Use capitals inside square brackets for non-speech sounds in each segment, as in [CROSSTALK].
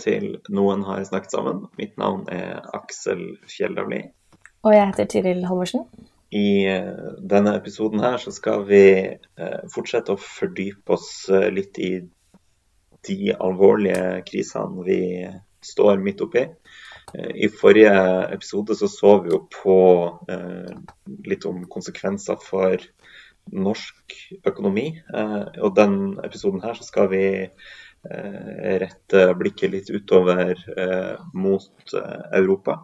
Til Noen har snakket sammen. Mitt navn er Aksel Fjellavli. Og jeg heter Tiril Halvorsen. I eh, denne episoden her så skal vi eh, fortsette å fordype oss eh, litt i de alvorlige krisene vi står midt oppi. I forrige episode så så vi jo på litt om konsekvenser for norsk økonomi. Og den episoden her så skal vi rette blikket litt utover eh, mot eh, Europa.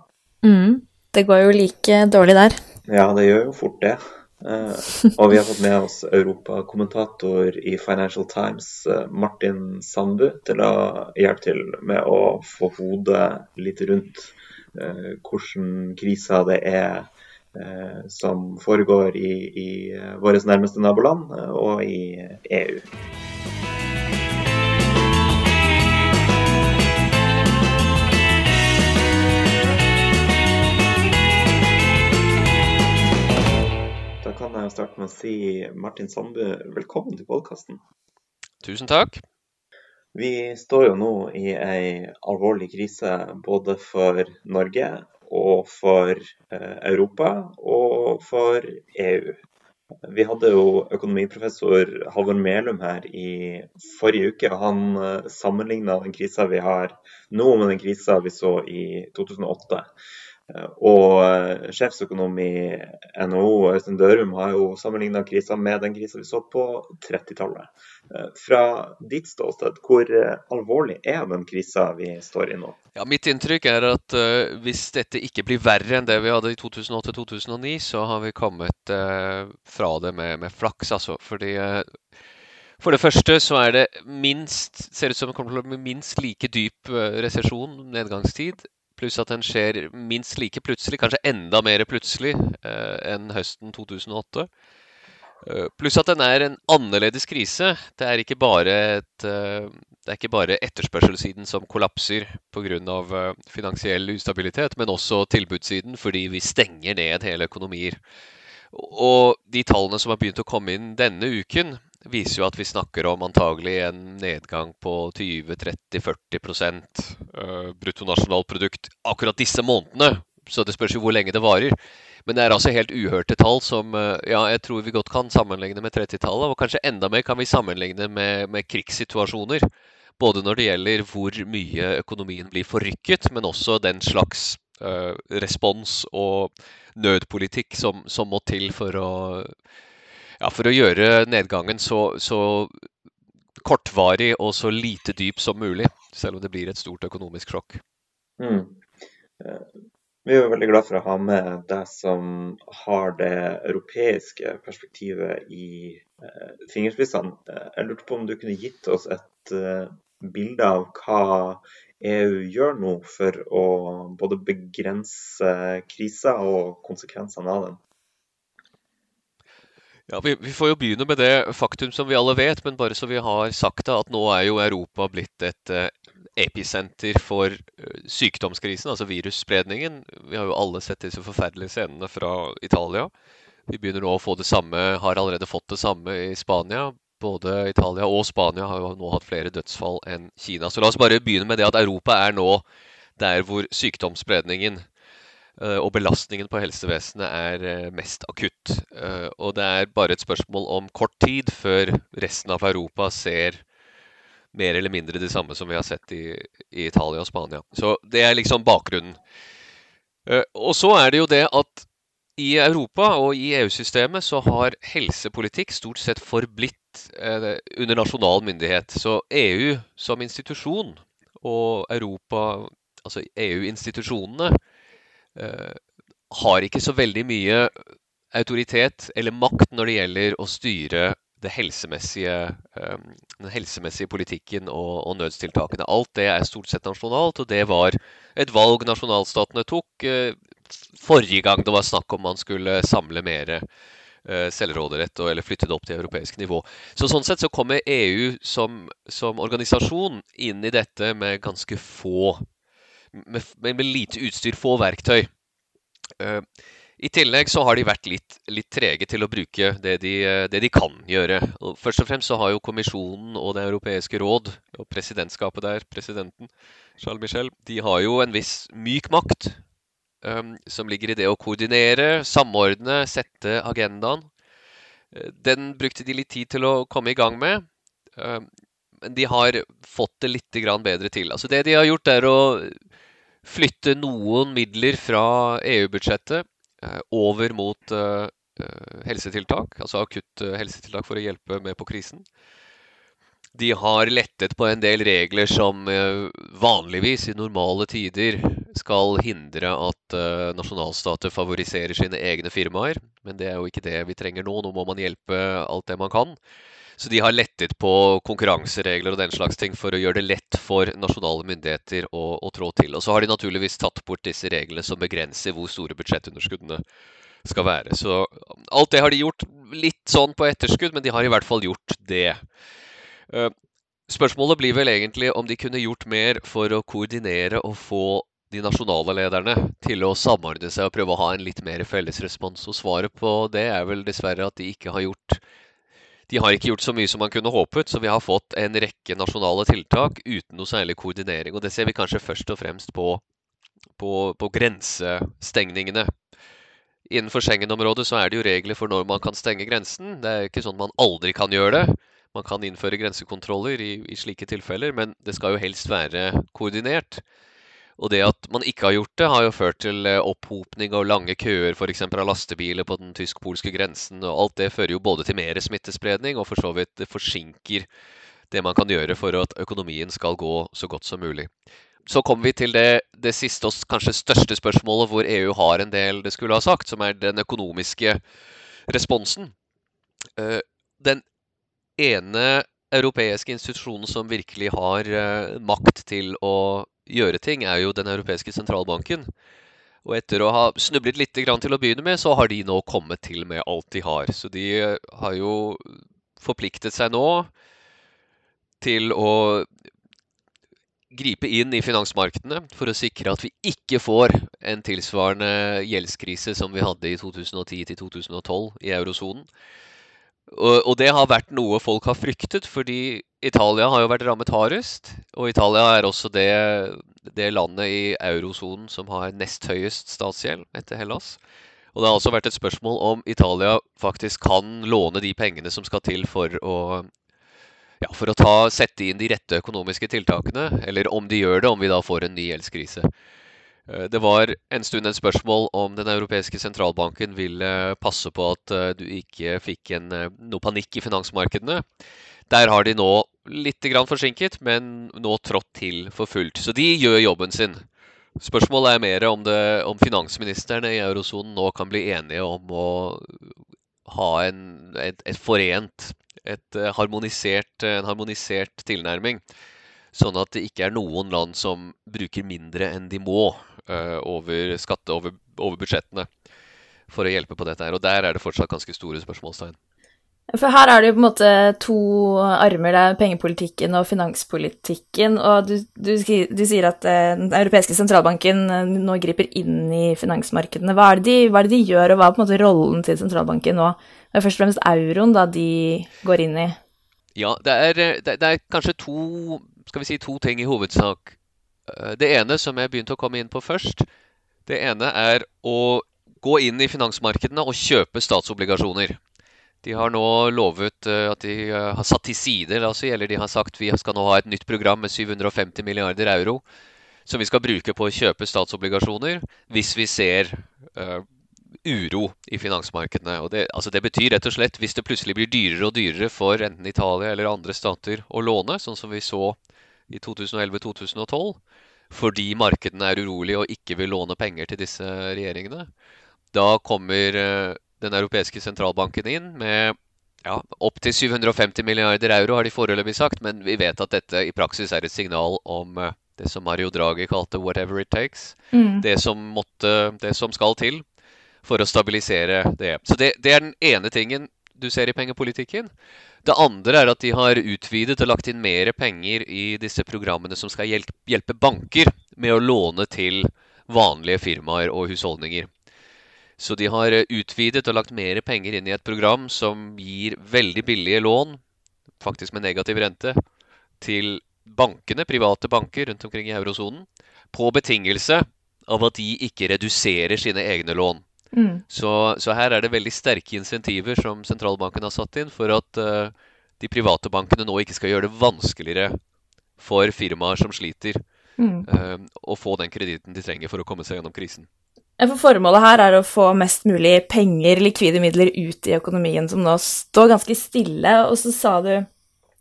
Mm. Det går jo like dårlig der. Ja, det gjør jo fort det. Eh, og vi har fått med oss europakommentator i Financial Times, eh, Martin Sandbu, til å hjelpe til med å få hodet litt rundt eh, hvordan krisa det er eh, som foregår i, i eh, våre nærmeste naboland eh, og i EU. Kan jeg starte med å si Martin Sandbu, velkommen til podkasten. Tusen takk. Vi står jo nå i ei alvorlig krise både for Norge og for eh, Europa og for EU. Vi hadde jo økonomiprofessor Halvor Melum her i forrige uke. Han eh, sammenligna den krisa vi har nå med den krisa vi så i 2008. Eh, Og eh, sjefsøkonom i NHO, Øystein Dørum, har jo sammenligna krisa med den krisa vi så på 30-tallet. Eh, Fra ditt ståsted, hvor alvorlig er den krisa vi står i nå? Ja, mitt inntrykk er at uh, hvis dette ikke blir verre enn det vi hadde i 2008-2009, så har vi kommet uh, fra det med, med flaks, altså. Fordi uh, for det første så er det minst, ser ut som det kommer til å bli minst like dyp resesjon, nedgangstid. Pluss at den skjer minst like plutselig, kanskje enda mer plutselig eh, enn høsten 2008. Eh, Pluss at den er en annerledes krise. Det er ikke bare, et, eh, det er ikke bare etterspørselssiden som kollapser pga. eh, finansiell ustabilitet, men også tilbudssiden fordi vi stenger ned hele økonomier. Og de tallene som har begynt å komme inn denne uken, viser jo at vi snakker om antagelig en nedgang på 20-30-40% eh, bruttonasjonalprodukt akkurat disse månedene. Så det spørs jo hvor lenge det varer. Men det er altså helt uhørte tall som eh, ja, jeg tror vi godt kan sammenligne med 30-tallet. Og kanskje enda mer kan vi sammenligne med, med krigssituasjoner. Både når det gjelder hvor mye økonomien blir forrykket, men også den slags uh, respons og nødpolitikk som, som må til for å, ja, for å gjøre nedgangen så, så kortvarig og så lite dyp som mulig. Selv om det blir et stort økonomisk sjokk. Mm. Vi er jo veldig glad for å ha med deg som har det europeiske perspektivet i eh, fingerspissene. Eh, Jeg lurte på om du kunne gitt oss et eh, bilde av hva EU gjør nå for å både begrense krisa og konsekvensene av den. Ja, vi, vi får jo begynne med det faktum som vi alle vet, men bare så vi har sagt det, at nå er jo Europa blitt et eh, episenter for eh, sykdomskrisen, altså virusspredningen. Vi har jo alle sett disse forferdelige scenene fra Italia. Vi begynner nå å få det samme, har allerede fått det samme i Spania. Både Italia og Spania har jo nå hatt flere dødsfall enn Kina. Så la oss bare begynne med det at Europa er nå der hvor sykdomsspredningen og belastningen på helsevesenet er eh, mest akutt. Eh, Og det er bare et spørsmål om kort tid før resten av Europa ser mer eller mindre det samme som vi har sett i, i Italia og Spania. Så det er liksom bakgrunnen. Eh, Og så er det jo det at i Europa og i EU-systemet så har helsepolitikk stort sett forblitt eh, under nasjonal myndighet. Så EU som institusjon og Europa, altså EU-institusjonene, eh, har ikke så veldig mye autoritet eller makt når det gjelder å styre helsemessige, den helsemessige politikken og, og, nødstiltakene. Alt det er stort sett nasjonalt, og det var et valg nasjonalstatene tok forrige gang det var snakk om man skulle samle mer Eh, selvråderett eller flytte det opp til europeisk nivå. Så Sånn sett så kommer EU som, som organisasjon inn i dette med ganske få med, med, lite utstyr, få verktøy. Uh, I tillegg så har de vært litt, litt trege til å bruke det de, det de, kan gjøre. Først og fremst så har jo Kommisjonen og Det europeiske råd, og presidentskapet der, presidenten Charles Michel, de har jo en viss myk makt um, som ligger i det å koordinere, samordne, sette agendaen. Uh, den brukte de litt tid til å komme i gang med. Uh, men de har fått det litt bedre til. Altså det de har gjort, er å flytte noen midler fra EU-budsjettet uh, over mot uh, helsetiltak, altså akutt helsetiltak for å hjelpe med på krisen. De har lettet på en del regler som vanligvis i normale tider skal hindre at nasjonalstater favoriserer sine egne firmaer. Men det er jo ikke det vi trenger nå. Nå må man hjelpe alt det man kan. Så de har lettet på konkurranseregler og den slags ting for å gjøre det lett for nasjonale myndigheter å, å trå til. Og så har de naturligvis tatt bort disse reglene som begrenser hvor store budsjettunderskuddene skal være. Så alt det har de gjort litt sånn på etterskudd, men de har i hvert fall gjort det. Uh, Spørsmålet blir vel egentlig om de kunne gjort mer for å koordinere og få de nasjonale lederne til å samordne seg og prøve å ha en litt mer felles respons. Og svaret på det er vel dessverre at de ikke har gjort de har ikke gjort så mye som man kunne håpet, så vi har fått en rekke nasjonale tiltak uten noe særlig koordinering. Og det ser vi kanskje først og fremst på, på, på grensestengningene. Innenfor Schengen-området så er det jo regler for når man kan stenge grensen. Det er ikke sånn man aldri kan gjøre det. Man kan innføre grensekontroller i, i slike tilfeller, men det skal jo helst være koordinert. Og det at man ikke har gjort det, har jo ført til eh, opphopning og lange køer f.eks. av lastebiler på den tysk-polske grensen. og Alt det fører jo både til mer smittespredning, og for så vidt forsinker det man kan gjøre for at økonomien skal gå så godt som mulig. Så kommer vi til det, det siste og kanskje største spørsmålet hvor EU har en del det skulle ha sagt, som er den økonomiske responsen. Eh, den ene europeiske institusjonen som virkelig har eh, makt til å gjøre ting, er jo Den europeiske sentralbanken. Og etter å ha snublet litt til å begynne med, så har de nå kommet til med alt de har. Så de eh, har jo forpliktet seg nå til å gripe inn i finansmarkedene for å sikre at vi ikke får en tilsvarende gjeldskrise som vi hadde i 2010-2012 i eurosonen. Og, og, det har vært noe folk har fryktet, fordi Italia har jo vært rammet hardest. Og Italia er også det, det landet i eurosonen som har nest høyest statsgjeld etter Hellas. Og det har også vært et spørsmål om Italia faktisk kan låne de pengene som skal til for å, ja, for å ta, sette inn de rette økonomiske tiltakene, eller om de gjør det, om vi da får en ny gjeldskrise. Eh, det var en stund et spørsmål om Den europeiske sentralbanken ville passe på at eh, du ikke fikk en, eh, noe panikk i finansmarkedene. Der har de nå litt forsinket, men nå trådt til for fullt. Så de gjør jobben sin. Spørsmålet er mer om, det, om finansministrene i eurosonen nå kan bli enige om å ha en, et, et forent, et harmonisert, en harmonisert tilnærming. Sånn at det ikke er noen land som bruker mindre enn de må uh, over skatte over, over, budsjettene for å hjelpe på dette. her. Og der er det fortsatt ganske store spørsmålstegn. For her er det jo på en måte to armer. Det er pengepolitikken og finanspolitikken. Og du, du, du sier at uh, Den europeiske sentralbanken uh, nå griper inn i finansmarkedene. Hva er, de, hva er, det de, gjør, og hva er på en måte rollen til sentralbanken nå? Det er først og fremst euroen da de går inn i. Ja, det er, det, det er kanskje to skal vi si, to ting i hovedsak. Eh, det ene som jeg begynte å komme inn på først, det ene er å gå inn i finansmarkedene og kjøpe statsobligasjoner. De har nå lovet eh, at de eh, har satt til side, altså, eller de har sagt vi skal nå ha et nytt program med 750 milliarder euro som vi skal bruke på å kjøpe statsobligasjoner hvis vi ser uh, uro i finansmarkedene. Det, altså det, betyr rett og slett hvis det plutselig blir dyrere og dyrere for enten Italia eller andre stater å låne, sånn som vi så i 2011-2012 fordi markedene er urolige og ikke vil låne penger til disse regjeringene, da kommer eh, den europeiske sentralbanken inn med ja, opptil 750 milliarder euro, har de foreløpig sagt. Men vi vet at dette i praksis er et signal om eh, det som Mario Draghi kalte 'whatever it takes'. Mm. Det, som måtte, det som skal til for å stabilisere det. Så det, det er den ene tingen du ser i pengepolitikken. Det andre er at de har utvidet og lagt inn mer penger i disse programmene som skal hjelpe banker med å låne til vanlige firmaer og husholdninger. Så de har utvidet og lagt mer penger inn i et program som gir veldig billige lån, faktisk med negativ rente, til bankene, private banker rundt omkring i eurosonen, på betingelse av at de ikke reduserer sine egne lån. Mm. Så, så, her er det veldig sterke insentiver som sentralbanken har satt inn for at uh, de private bankene nå ikke skal gjøre det vanskeligere for firmaer som sliter, mm. uh, å få den kreditten de trenger for å komme seg gjennom krisen. For Formålet her er å få mest mulig penger, likvide midler, ut i økonomien, som nå står ganske stille. Og så sa du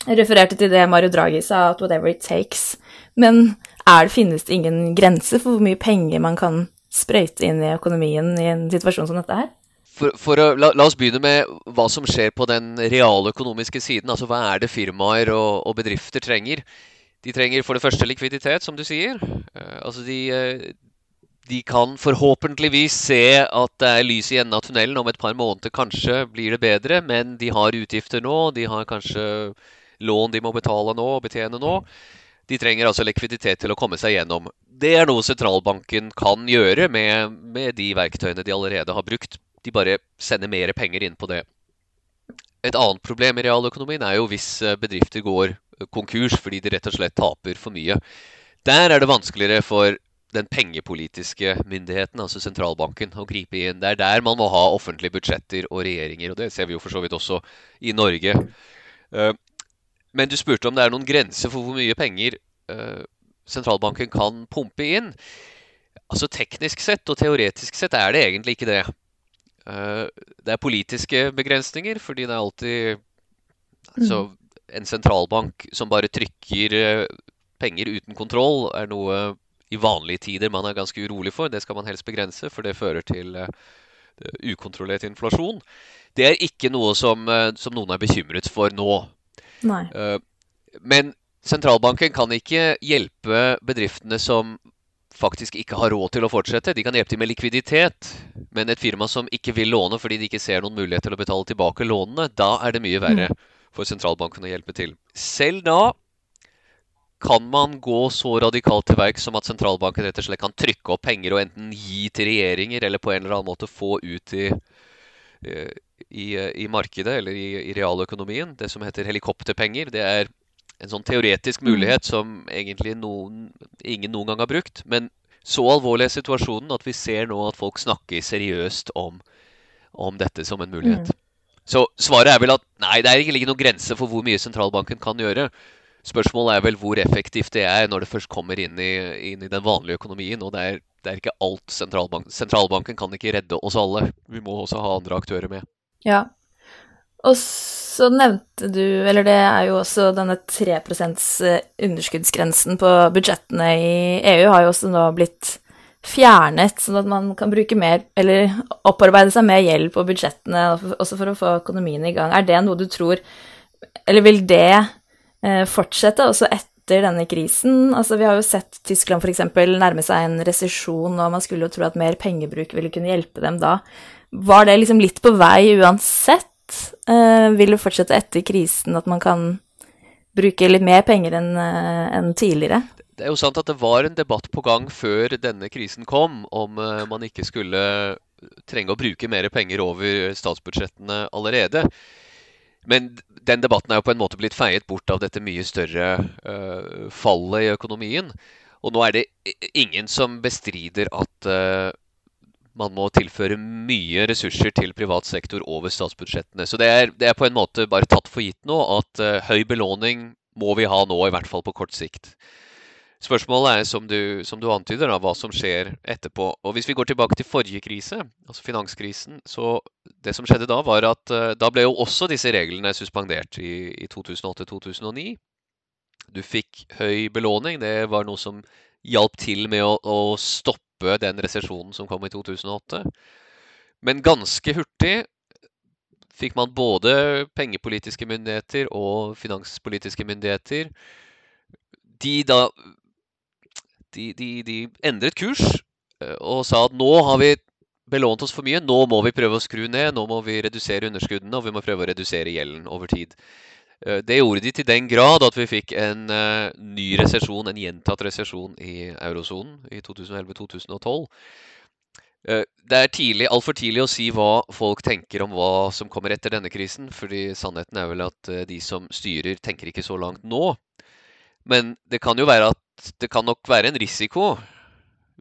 refererte til det Mario Draghi sa, at 'whatever it takes'. Men er, finnes det ingen grense for hvor mye penger man kan sprøyte inn i økonomien i en situasjon som dette her? For, for å, la, la, oss begynne med hva som skjer på den realøkonomiske siden. Altså Hva er det firmaer og, og, bedrifter trenger? De trenger for det første likviditet, som du sier. Uh, altså de, uh, de, kan forhåpentligvis se at det er lys i enden av tunnelen om et par måneder. Kanskje blir det bedre, men de har utgifter nå. De har kanskje lån de må betale nå og betjene nå. De trenger altså likviditet til å komme seg gjennom. Det er noe sentralbanken kan gjøre med, med, de verktøyene de allerede har brukt. De bare sender mer penger inn på det. Et annet problem i realøkonomien er jo hvis eh, bedrifter går konkurs fordi de rett og slett taper for mye. Der er det vanskeligere for den pengepolitiske myndigheten, altså sentralbanken, å gripe inn. Det er der man må ha offentlige budsjetter og regjeringer, og det ser vi jo for så vidt også i Norge. Eh, men du spurte om det er noen grenser for hvor mye penger uh, sentralbanken kan pumpe inn. Altså Teknisk sett og teoretisk sett er det egentlig ikke det. Uh, det er politiske begrensninger, fordi det er alltid altså, En sentralbank som bare trykker uh, penger uten kontroll, er noe i vanlige tider man er ganske urolig for. Det skal man helst begrense, for det fører til ukontrollert inflasjon. Det er ikke noe som, som noen er bekymret for nå. Nei. Eh, men sentralbanken kan ikke hjelpe bedriftene som faktisk ikke har råd til å fortsette. De kan hjelpe dem med likviditet. Men et firma som ikke vil låne fordi de ikke ser noen mulighet til å betale tilbake lånene, da er det mye verre Mm. for sentralbanken å hjelpe til. Selv da kan man gå så radikalt til verks som at sentralbanken rett og slett kan trykke opp penger og enten gi til regjeringer eller på en eller annen måte få ut i, eh, i, i markedet eller i, i, realøkonomien. Det som heter helikopterpenger. Det er en sånn teoretisk Mm. mulighet som egentlig noen, ingen noen gang har brukt. Men så alvorlig er situasjonen at vi ser nå at folk snakker seriøst om, om dette som en mulighet. Mm. Så svaret er vel at nei, det er ikke noen grense for hvor mye sentralbanken kan gjøre. Spørsmålet er vel hvor effektivt det er når det først kommer inn i, inn i den vanlige økonomien. Og det er, det er ikke alt sentralbanken Sentralbanken kan ikke redde oss alle. Vi må også ha andre aktører med. Ja. Og så nevnte du, eller det er jo også denne 3% underskuddsgrensen på budsjettene i EU har jo også nå blitt fjernet, sånn at man kan bruke mer, eller opparbeide seg mer gjeld på budsjettene, også for å få økonomien i gang. Er det noe du tror Eller vil det eh, fortsette også etter denne krisen? Altså, vi har jo sett Tyskland f.eks. nærme seg en resesjon, og man skulle jo tro at mer pengebruk ville kunne hjelpe dem da. Var det liksom litt på vei uansett? Uh, vil det fortsette etter krisen at man kan bruke litt mer penger enn uh, en tidligere? Det er jo sant at det var en debatt på gang før denne krisen kom, om uh, man ikke skulle trenge å bruke mer penger over statsbudsjettene allerede. Men den debatten er jo på en måte blitt feiet bort av dette mye større fallet i økonomien. Og nå er det ingen som bestrider at man må tilføre mye ressurser til privat sektor over statsbudsjettene. Så det er, det er, på en måte bare tatt for gitt nå at uh, høy belåning må vi ha nå, i hvert fall på kort sikt. Spørsmålet er, som du, som du antyder, da, hva som skjer etterpå. Og Hvis vi går tilbake til forrige krise, altså finanskrisen, så det som skjedde da, var at uh, da ble jo også disse reglene suspendert i, i 2008-2009. Du fikk høy belåning. Det var noe som hjalp til med å, å stoppe den resesjonen som kom i 2008. Men ganske hurtig fikk man både pengepolitiske myndigheter og finanspolitiske myndigheter. De da de, de, de endret kurs eh, og sa at nå har vi belånt oss for mye, nå må vi prøve å skru ned, nå må vi redusere underskuddene og vi må prøve å redusere gjelden over tid. Eh, det gjorde de til den grad at vi fikk en uh, ny resesjon, en gjentatt resesjon i eurosonen i 2011-2012. Uh, det er tidlig, altfor tidlig å si hva folk tenker om hva som kommer etter denne krisen, fordi sannheten er vel at de som styrer, tenker ikke så langt nå. Men det kan jo være at det kan nok være en risiko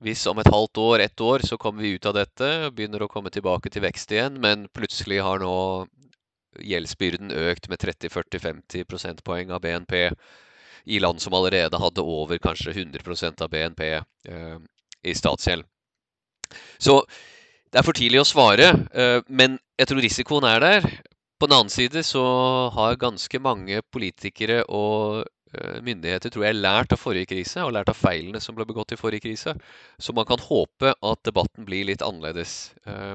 hvis om et halvt år, ett år, så kommer vi ut av dette og begynner å komme tilbake til vekst igjen, men plutselig har nå gjeldsbyrden økt med 30-40-50 prosentpoeng av BNP i land som allerede hadde over kanskje 100% av BNP eh, i statsgjeld. Så det er for tidlig å svare, eh, men jeg tror risikoen er der. På den annen side så har ganske mange politikere og Eh, myndigheter tror jeg lært av forrige krise og lært av feilene som ble begått i forrige krise. Så man kan håpe at debatten blir litt annerledes. Eh,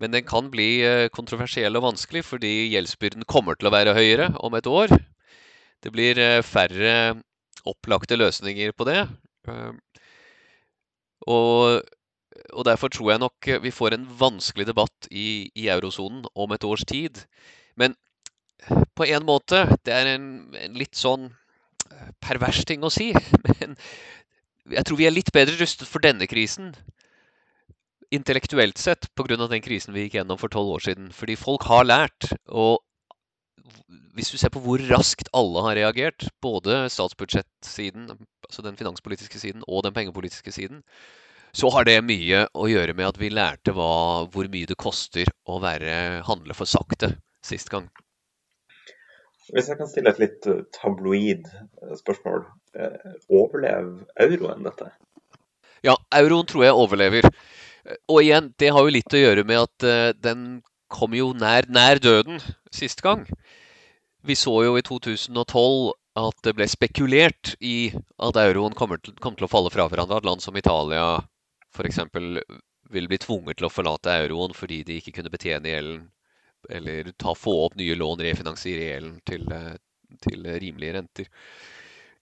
men den kan bli eh, kontroversiell og vanskelig fordi gjeldsbyrden kommer til å være høyere om et år. Det blir færre opplagte løsninger på det. Og, og derfor tror jeg nok vi får en vanskelig debatt i, i eurosonen om et års tid. Men på en måte, det er en, en litt sånn pervers ting å si, [LAUGHS] men jeg tror vi er litt bedre rustet for denne krisen intellektuelt sett pga. den krisen vi gikk gjennom for tolv år siden. Fordi folk har lært. Og hvis du ser på hvor raskt alle har reagert, både statsbudsjettsiden, altså den finanspolitiske siden, og den pengepolitiske siden, så har det mye å gjøre med at vi lærte hva, hvor mye det koster å være, handle for sakte sist gang. Hvis jeg kan stille et litt eh, tabloid eh, spørsmål. Eh, overlever euroen dette? Ja, euroen tror jeg overlever. Og igjen, det har jo litt å gjøre med at den kom jo nær, nær døden sist gang. Vi så jo i 2012 at det ble spekulert i at euroen kommer til, kom til å falle fra hverandre. At land som Italia f.eks. vil bli tvunget til å forlate euroen fordi de ikke kunne betjene gjelden eller ta, få opp nye lån, refinansiere gjelden til, eh, til, rimelige renter.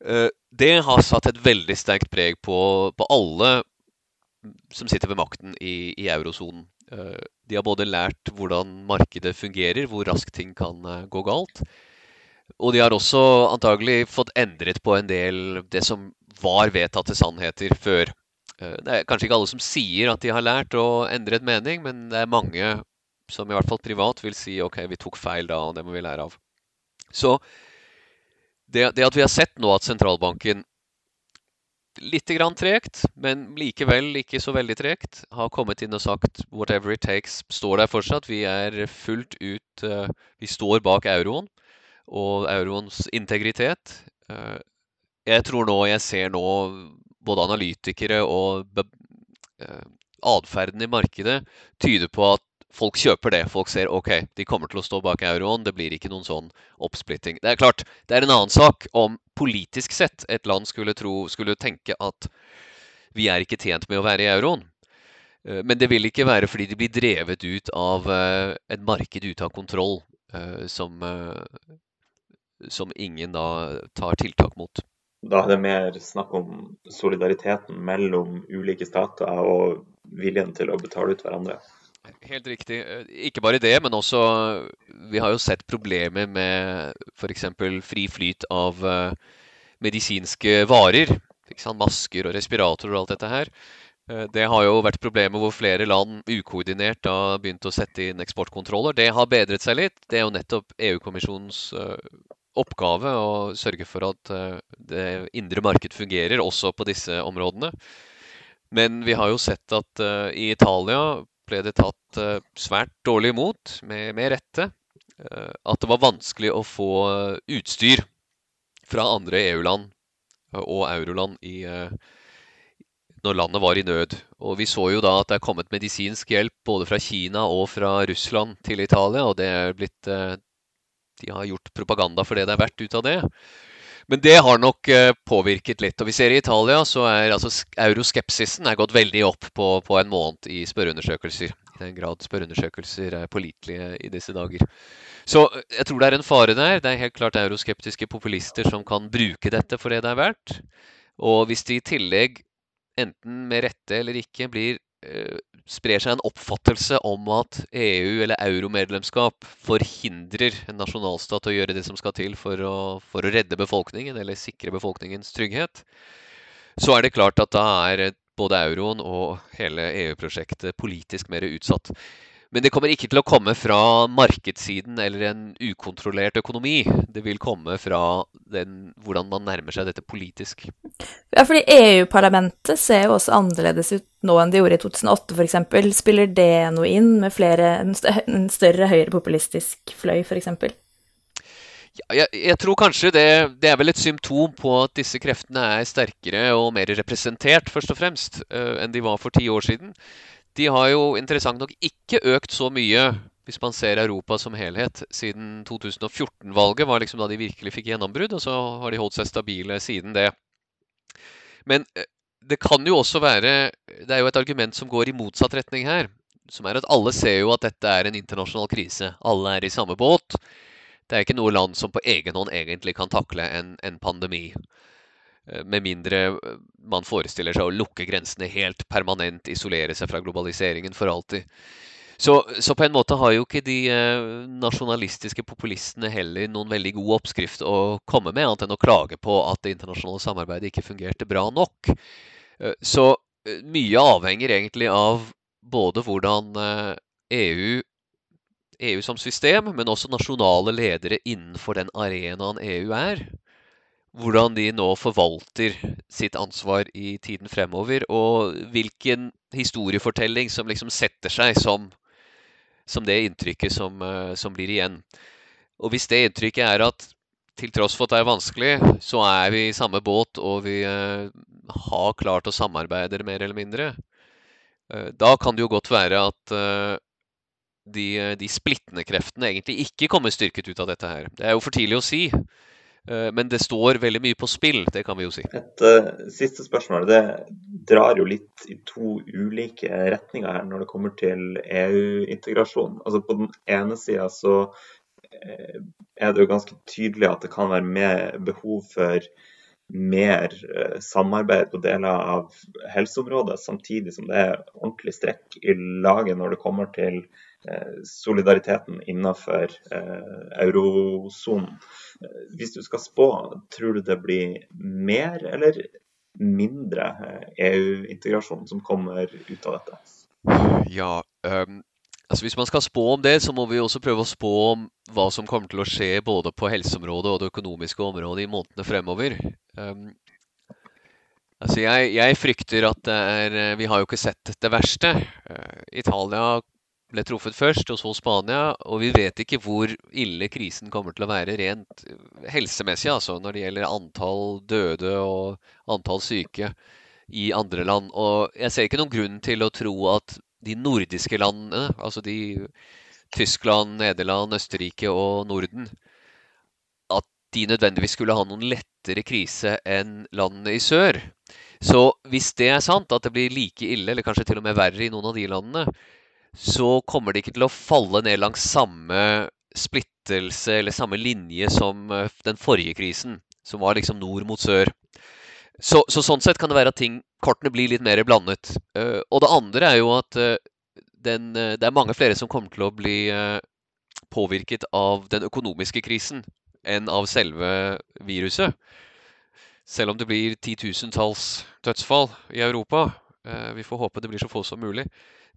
Eh, det har satt et veldig sterkt preg på, på alle som sitter ved makten i, i eurosonen. Eh, de har både lært hvordan markedet fungerer, hvor raskt ting kan gå galt. Og de har også antagelig fått endret på en del det som var vedtatte sannheter før. Det er kanskje ikke alle som sier at de har lært å endre et mening, men det er mange som i hvert fall privat vil si ok, vi tok feil da, og det må vi lære av. Så det, det at vi har sett nå at sentralbanken litt grann tregt, men likevel ikke så veldig tregt, har kommet inn og sagt 'whatever it takes' står der fortsatt. Vi er fullt ut uh, Vi står bak euroen og euroens integritet. Uh, jeg tror nå, jeg ser nå både analytikere og uh, atferden i markedet tyder på at folk kjøper det. Folk ser ok, de kommer til å stå bak euroen. Det blir ikke noen sånn oppsplitting. Det er klart, det er en annen sak om politisk sett et land skulle, tro, skulle tenke at vi er ikke tjent med å være i euroen. Eh, men det vil ikke være fordi de blir drevet ut av eh, et marked ute av kontroll, eh, som, som ingen da tar tiltak mot. Da er det mer snakk om solidariteten mellom ulike stater og viljen til å betale ut hverandre? Helt riktig. Eh, ikke bare det, men også Vi har jo sett problemer med f.eks. fri flyt av uh, medisinske varer. Masker og respiratorer og alt dette her. Uh, det har jo vært problemer hvor flere land ukoordinert har begynt å sette inn eksportkontroller. Det har bedret seg litt. Det er jo nettopp EU-kommisjonens oppgave å sørge for at det indre marked fungerer også på disse områdene. Men vi har jo sett at i Italia ble det tatt eh, svært dårlig imot, med, med rette. Eh, at det var vanskelig å få utstyr fra andre EU-land og euroland i, eh, når landet var i nød. Og vi så jo da at det er kommet medisinsk hjelp både fra Kina og fra Russland til Italia, og det er blitt De har gjort propaganda for det det er verdt ut av det. Men det har nok eh, påvirket litt. Og vi ser i Italia så er altså euroskepsisen er gått veldig opp på, på en måned i spørreundersøkelser. I den grad spørreundersøkelser er pålitelige i disse dager. Så jeg tror det er en fare der. Det er helt klart euroskeptiske populister som kan bruke dette for det det er verdt. Og hvis de i tillegg, enten med rette eller ikke, blir eh, sprer seg en oppfattelse om at EU- eller euromedlemskap forhindrer en nasjonalstat å gjøre det som skal til for å, for å redde befolkningen eller sikre befolkningens trygghet, så er det klart at da er både euroen og hele EU-prosjektet politisk mer utsatt. Men det kommer ikke til å komme fra markedssiden eller en ukontrollert økonomi. Det vil komme fra den, hvordan man nærmer seg dette politisk. Ja, fordi EU-parlamentet ser jo også annerledes ut nå enn de gjorde i 2008 f.eks. Spiller det noe inn med flere, en større høyrepopulistisk fløy f.eks.? Ja, jeg, jeg, tror kanskje det, det, er vel et symptom på at disse kreftene er sterkere og mer representert, først og fremst, uh, enn de var for ti år siden. De har jo interessant nok ikke økt så mye, hvis man ser Europa som helhet, siden 2014-valget var liksom da de virkelig fikk gjennombrudd, og så har de holdt seg stabile siden det. Men eh, det kan jo også være Det er jo et argument som går i motsatt retning her. Som er at alle ser jo at dette er en internasjonal krise. Alle er i samme båt. Det er ikke noe land som på egen hånd egentlig kan takle en, en pandemi. Eh, med mindre eh, man forestiller seg å lukke grensene helt permanent, isolere seg fra globaliseringen for alltid. Så, så, på en måte har jo ikke de eh, nasjonalistiske populistene heller noen veldig god oppskrift å komme med, annet enn å klage på at det internasjonale samarbeidet ikke fungerte bra nok. Så mye avhenger egentlig av både hvordan EU, EU som system, men også nasjonale ledere innenfor den arenaen EU er hvordan de nå forvalter sitt ansvar i tiden fremover, og hvilken historiefortelling som liksom setter seg som, som det inntrykket som, eh, som, blir igjen. Og hvis det inntrykket er at til tross for at det er vanskelig, så er vi i samme båt, og vi uh, har klart å samarbeide mer eller mindre, uh, da kan det jo godt være at de, de splittende kreftene egentlig ikke kommer styrket ut av dette her. Det er jo for tidlig å si. Eh, men det står veldig mye på spill, det kan vi jo si. Et uh, siste spørsmål. Det drar jo litt i to ulike retninger her når det kommer til EU-integrasjon. Altså På den ene sida så uh, er det jo ganske tydelig at det kan være mer behov for mer samarbeid på deler av helseområdet, samtidig som det er ordentlig strekk i laget når det kommer til solidariteten innenfor eurosonen. Hvis du skal spå, tror du det blir mer eller mindre EU-integrasjon som kommer ut av dette? Ja, um, altså hvis man skal spå om det, så må vi også prøve å spå om hva som kommer til å skje både på helseområdet og det økonomiske området i månedene fremover. Um, altså jeg, jeg, frykter at det er Vi har jo ikke sett det verste. Uh, Italia ble truffet først, og så Spania. Og vi vet ikke hvor ille krisen kommer til å være rent helsemessig, altså når det gjelder antall døde og antall syke i andre land. Og jeg ser ikke noen grunn til å tro at de nordiske landene, altså de Tyskland, Nederland, Østerrike og Norden, at de nødvendigvis skulle ha noen lettere krise enn landene i sør. Så hvis det er sant, at det blir like ille, eller kanskje til og med verre i noen av de landene, så kommer de ikke til å falle ned langs samme splittelse eller samme linje som eh, den forrige krisen, som var liksom nord mot sør. Så, så sånn sett kan det være at ting, kortene blir litt mer blandet. Uh, og det andre er jo at uh, den, det er mange flere som kommer til å bli påvirket av den økonomiske krisen enn av selve viruset. Selv om det blir titusentalls dødsfall i Europa. vi får håpe det blir så få som mulig.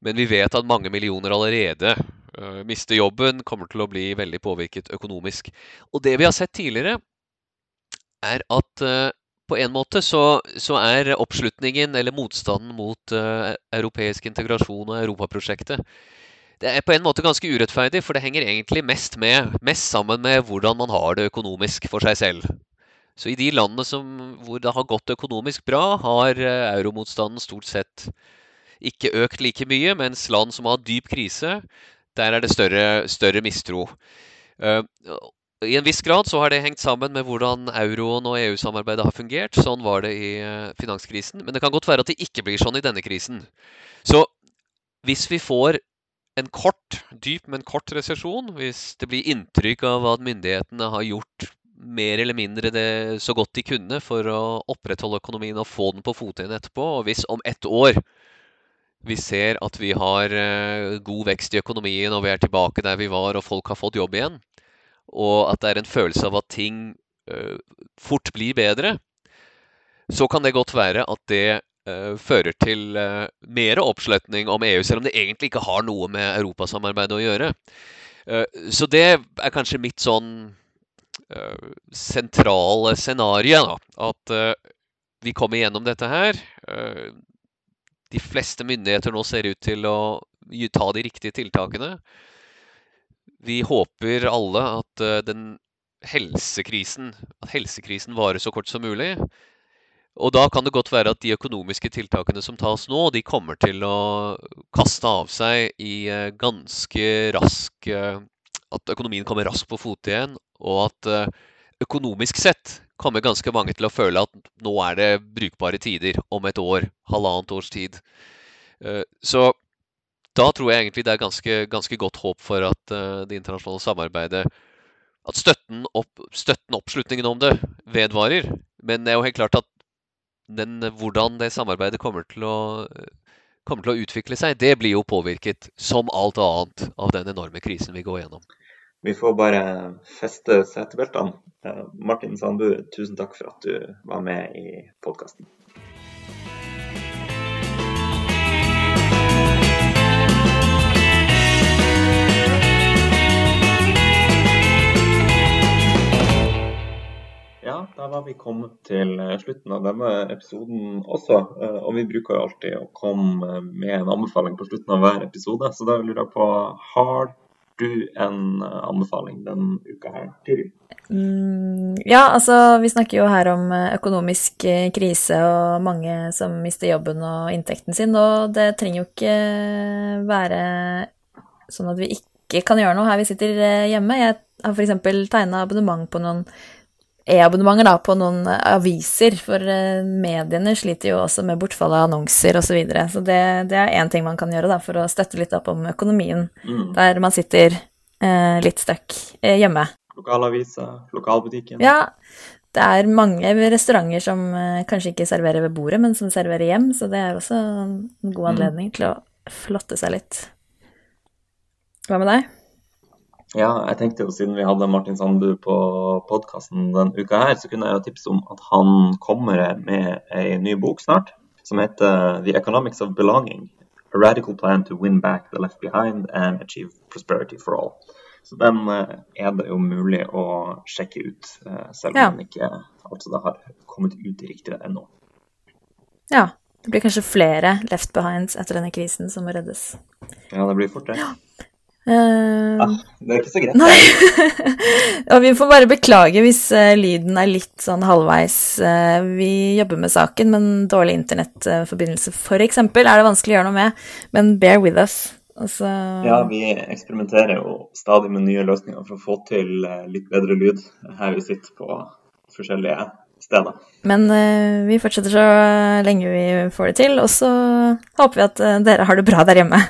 Men vi vet at mange millioner allerede uh, mister jobben, kommer til å bli veldig påvirket økonomisk. Og det vi har sett tidligere, er at uh, på en måte så, så, er oppslutningen eller motstanden mot uh, europeisk integrasjon og Europaprosjektet det er på en måte ganske urettferdig, for det henger egentlig mest, med, mest sammen med hvordan man har det økonomisk for seg selv. Så i de landene som, hvor det har gått økonomisk bra, har euromotstanden stort sett ikke økt like mye, mens land som har dyp krise, der er det større, større mistro. Uh, I en viss grad så har det hengt sammen med hvordan euroen og EU-samarbeidet har fungert. Sånn var det i uh, finanskrisen. Men det kan godt være at det ikke blir sånn i denne krisen. Så hvis vi får en kort, dyp, men kort resesjon, hvis det blir inntrykk av at myndighetene har gjort mer eller mindre det så godt de kunne for å opprettholde økonomien og få den på fote igjen etterpå, og hvis om ett år vi ser at vi har eh, god vekst i økonomien og vi er tilbake der vi var og folk har fått jobb igjen, og at det er en følelse av at ting uh, fort blir bedre, så kan det godt være at det uh, fører til mer oppslutning om EU, selv om det egentlig ikke har noe med europasamarbeidet å gjøre. så det er kanskje mitt sånn sentrale scenario. At vi kommer gjennom dette her de fleste myndigheter nå ser ut til å ta de riktige tiltakene. Vi håper alle at eh, den helsekrisen, at helsekrisen varer så kort som mulig. Og da kan det godt være at de økonomiske tiltakene som tas nå, de kommer til å kaste av seg i eh, ganske rask eh, At økonomien kommer raskt på fote igjen, og at økonomisk sett kommer ganske mange til å føle at nå er det brukbare tider om et år, halvannet års tid. Eh, så da tror jeg egentlig det er ganske, ganske godt håp for at eh, det internasjonale samarbeidet At støtten, opp, støtten, oppslutningen om det, vedvarer. Men det er jo helt klart at den, hvordan det samarbeidet kommer til, å, kommer til å utvikle seg, det blir jo påvirket, som alt annet, av den enorme krisen vi går gjennom. Vi får bare feste setebeltene. Eh, Martin Sandbu, tusen takk for at du var med i podkasten. Da var vi kommet til slutten av denne episoden også. Eh, og vi bruker jo alltid å komme med en anbefaling på slutten av hver episode. Så da lurer jeg på, har du en eh, anbefaling denne uka her, Tiril? Mm, ja, altså vi snakker jo her om eh, økonomisk eh, krise og mange som mister jobben og inntekten sin, og det trenger jo ikke være sånn at vi ikke kan gjøre noe her vi sitter hjemme. Jeg har f.eks. tegna abonnement på noen e-abonnementer da, på noen aviser, for eh, mediene sliter jo også med bortfall av annonser osv. Så, videre. så det, det er én ting man kan gjøre da, for å støtte litt opp om økonomien, mm. der man sitter eh, litt stuck eh, hjemme. Lokalaviser, lokalbutikken. Ja, det er mange restauranter som eh, kanskje ikke serverer ved bordet, men som serverer hjem, så det er også en god mm. anledning mm. til å flotte seg litt. Hva med deg? Ja, jeg tenkte jo siden vi hadde Martin Sandbu på podkasten denne uka her, så kunne jeg jo tipse om at han kommer med ei ny bok snart, som heter The Economics of Belonging. A radical plan to win back the left behind and achieve prosperity for all. Så den eh, er det jo mulig å sjekke ut, eh, selv om ja. den ikke altså det har kommet ut riktig ennå. Ja. Det blir kanskje flere left behinds etter denne krisen som må reddes. Ja, det blir fort det. Ja. Uh, ja, det er ikke så greit. Nei. [LAUGHS] og vi får bare beklage hvis uh, lyden er litt sånn halvveis. Uh, vi jobber med saken, men dårlig internettforbindelse f.eks. er det vanskelig å gjøre noe med. Men bear with us. Altså... Ja, vi eksperimenterer jo stadig med nye løsninger for å få til litt bedre lyd her vi sitter på forskjellige steder. Men vi fortsetter så lenge vi får det til, og så håper vi at dere har det bra der hjemme.